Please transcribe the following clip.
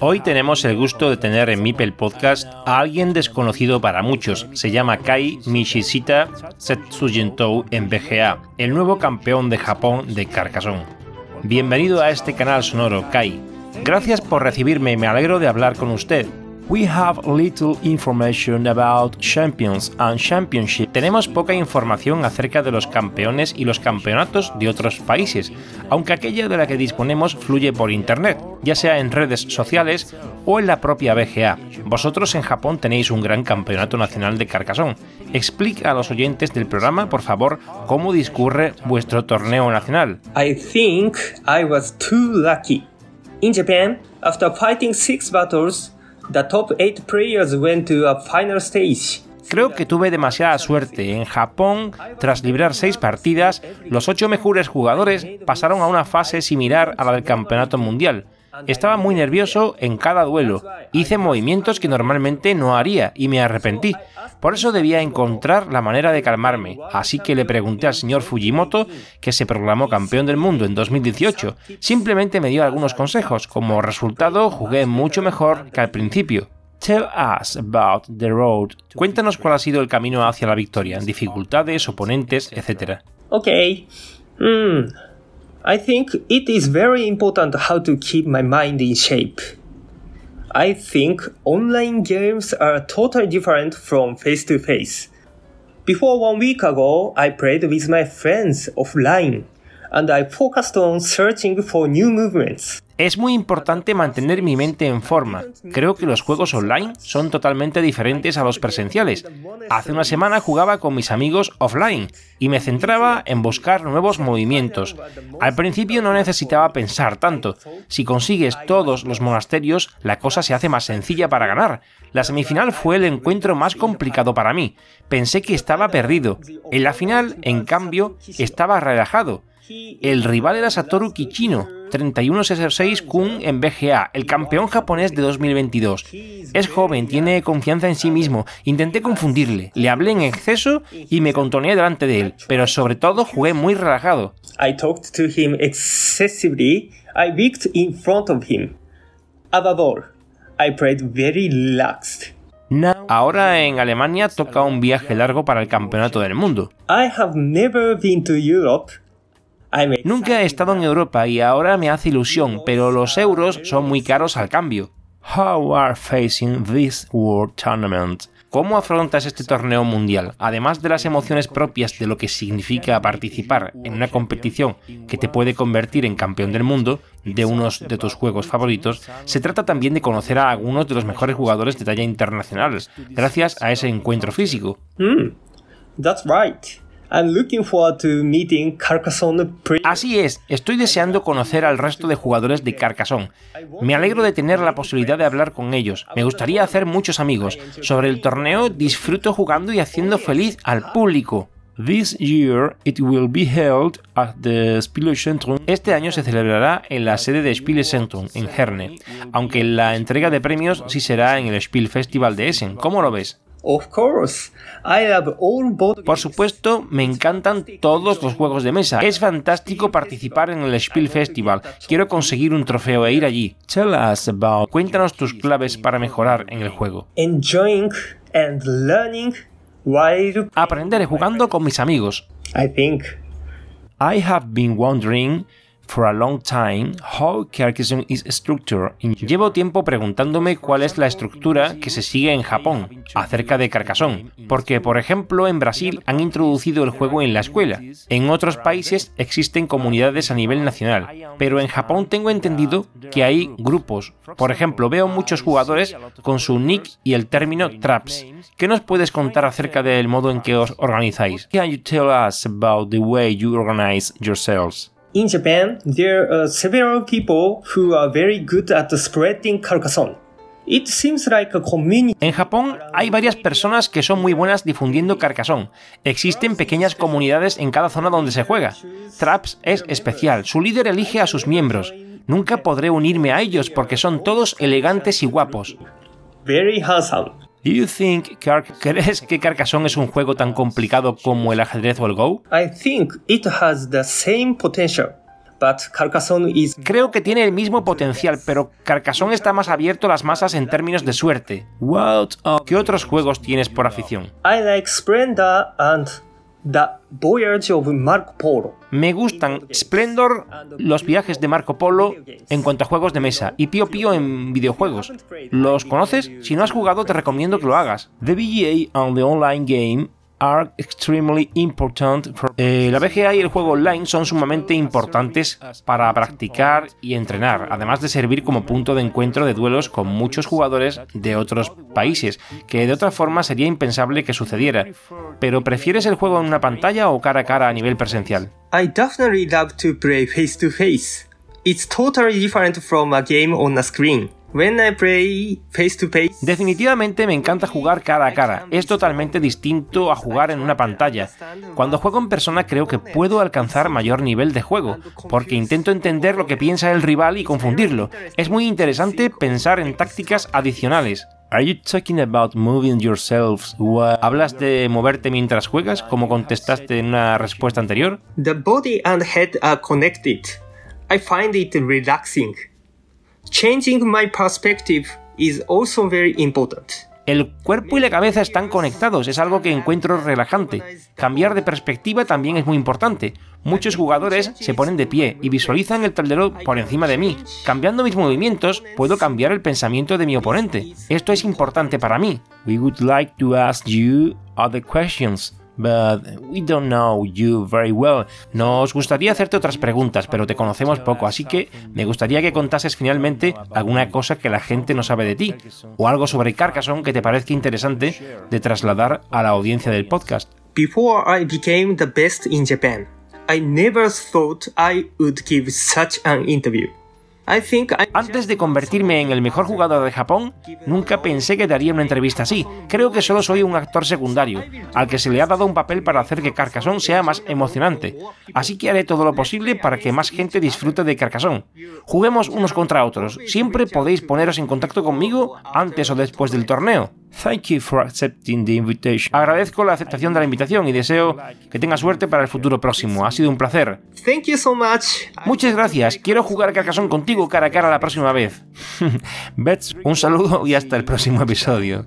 Hoy tenemos el gusto de tener en Mipel Podcast a alguien desconocido para muchos. Se llama Kai Mishishita Setsujintou en BGA, el nuevo campeón de Japón de Carcassonne. Bienvenido a este canal sonoro, Kai. Gracias por recibirme y me alegro de hablar con usted. We have little information about champions and championship. Tenemos poca información acerca de los campeones y los campeonatos de otros países, aunque aquella de la que disponemos fluye por internet, ya sea en redes sociales o en la propia BGA. Vosotros en Japón tenéis un gran campeonato nacional de Carcassonne. Explica a los oyentes del programa, por favor, cómo discurre vuestro torneo nacional. I think I was too lucky. In Japan, after fighting six battles, the top 8 players went to a final stage. Creo que tuve demasiada suerte. En Japón, tras librar seis partidas, los ocho mejores jugadores pasaron a una fase similar a la del Campeonato Mundial. Estaba muy nervioso en cada duelo. Hice movimientos que normalmente no haría y me arrepentí. Por eso debía encontrar la manera de calmarme. Así que le pregunté al señor Fujimoto, que se proclamó campeón del mundo en 2018. Simplemente me dio algunos consejos. Como resultado, jugué mucho mejor que al principio. Tell us about the road. Cuéntanos cuál ha sido el camino hacia la victoria, dificultades, oponentes, etc. Okay. Hmm. I think it is very important how to keep my mind in shape. I think online games are totally different from face to face. Before one week ago, I played with my friends offline and I focused on searching for new movements. Es muy importante mantener mi mente en forma. Creo que los juegos online son totalmente diferentes a los presenciales. Hace una semana jugaba con mis amigos offline y me centraba en buscar nuevos movimientos. Al principio no necesitaba pensar tanto. Si consigues todos los monasterios, la cosa se hace más sencilla para ganar. La semifinal fue el encuentro más complicado para mí. Pensé que estaba perdido. En la final, en cambio, estaba relajado. El rival era Satoru Kichino, 3166 Kun en BGA, el campeón japonés de 2022. Es joven, tiene confianza en sí mismo. Intenté confundirle, le hablé en exceso y me contoneé delante de él, pero sobre todo jugué muy relajado. I talked to him excessively. I in front of him. Above all, I played very relaxed. Ahora en Alemania toca un viaje largo para el campeonato del mundo. I have never been to Europe. Nunca he estado en Europa y ahora me hace ilusión, pero los euros son muy caros al cambio. How are facing this World Tournament? ¿Cómo afrontas este torneo mundial? Además de las emociones propias de lo que significa participar en una competición que te puede convertir en campeón del mundo de unos de tus juegos favoritos, se trata también de conocer a algunos de los mejores jugadores de talla internacional, gracias a ese encuentro físico. Hmm, that's right. I'm looking forward to meeting Carcassonne Así es, estoy deseando conocer al resto de jugadores de Carcassonne. Me alegro de tener la posibilidad de hablar con ellos. Me gustaría hacer muchos amigos. Sobre el torneo disfruto jugando y haciendo feliz al público. This year it will be held at the Spielezentrum. Este año se celebrará en la sede de Spielezentrum en Herne, aunque la entrega de premios sí será en el Spiel Festival de Essen. ¿Cómo lo ves? Of course. I love all board Por supuesto, me encantan todos los juegos de mesa. Es fantástico participar en el Spiel Festival. Quiero conseguir un trofeo e ir allí. Tell us about. Cuéntanos tus claves para mejorar en el juego. enjoying and learning while Aprender jugando con mis amigos. I think I have been wondering for a long time how is structured. Llevo tiempo preguntándome cuál es la estructura que se sigue en Japón acerca de Carcassonne, porque por ejemplo en Brasil han introducido el juego en la escuela. En otros países existen comunidades a nivel nacional, pero en Japón tengo entendido que hay grupos. Por ejemplo, veo muchos jugadores con su nick y el término traps. ¿Qué nos puedes contar acerca del modo en que os organizáis? Can you tell us about the way you organize yourselves? In Japan, there are several people who are very good at spreading Carcassonne. It seems like a community. En Japón hay varias personas que son muy buenas difundiendo Carcassonne. Existen pequeñas comunidades en cada zona donde se juega. Traps es especial, su líder elige a sus miembros. Nunca podré unirme a ellos porque son todos elegantes y guapos. Very handsome. Do you think Car ¿Crees que Carcassonne es un juego tan complicado como el ajedrez o el Go? I think it has the same potential, but Carcassonne is Creo que tiene el mismo potencial, pero Carcassonne está más abierto a las masas en términos de suerte. What ¿Qué otros juegos tienes por afición? I like Splendor and The Voyage of Marco Polo. Me gustan Splendor, los viajes de Marco Polo en cuanto a juegos de mesa y Pio Pio en videojuegos. ¿Los conoces? Si no has jugado te recomiendo que lo hagas. The VGA and the online game are extremely important for... Eh, la VGA y el juego online son sumamente importantes para practicar y entrenar, además de servir como punto de encuentro de duelos con muchos jugadores de otros países, que de otra forma sería impensable que sucediera. Pero ¿prefieres el juego en una pantalla o cara a cara a nivel presencial? I definitely love to play face to face. It's totally different from a game on a screen. When I play face to face, Definitivamente me encanta jugar cara a cara. Es totalmente distinto a jugar en una pantalla. Cuando juego en persona creo que puedo alcanzar mayor nivel de juego, porque intento entender lo que piensa el rival y confundirlo. Es muy interesante pensar en tácticas adicionales. Are you talking about moving yourselves while- ¿Hablas de moverte mientras juegas, como contestaste en una respuesta anterior? the body and head are connected. I find it relaxing. Changing my perspective is also very important. El cuerpo y la cabeza están conectados, es algo que encuentro relajante. Cambiar de perspectiva también es muy importante. Muchos jugadores se ponen de pie y visualizan el tablero por encima de mí. Cambiando mis movimientos, puedo cambiar el pensamiento de mi oponente. Esto es importante para mí. We would like to ask you other questions. But we don't know you very well. Nos gustaría hacerte otras preguntas, pero te conocemos poco, así que me gustaría que contases finalmente alguna cosa que la gente no sabe de ti, o algo sobre Carcassonne que te parezca interesante de trasladar a la audiencia del podcast. Before I became the best in Japan, I never thought I would give such an interview. Antes de convertirme en el mejor jugador de Japón, nunca pensé que daría una entrevista así. Creo que solo soy un actor secundario, al que se le ha dado un papel para hacer que Carcassonne sea más emocionante. Así que haré todo lo posible para que más gente disfrute de Carcassonne. Juguemos unos contra otros. Siempre podéis poneros en contacto conmigo antes o después del torneo. Thank you for accepting the invitation. Agradezco la aceptación de la invitación y deseo que tenga suerte para el futuro próximo. Ha sido un placer. thank you so much. Muchas gracias. Quiero jugar Carcassonne contigo cara a cara la próxima vez. Bets, un saludo y hasta el próximo episodio.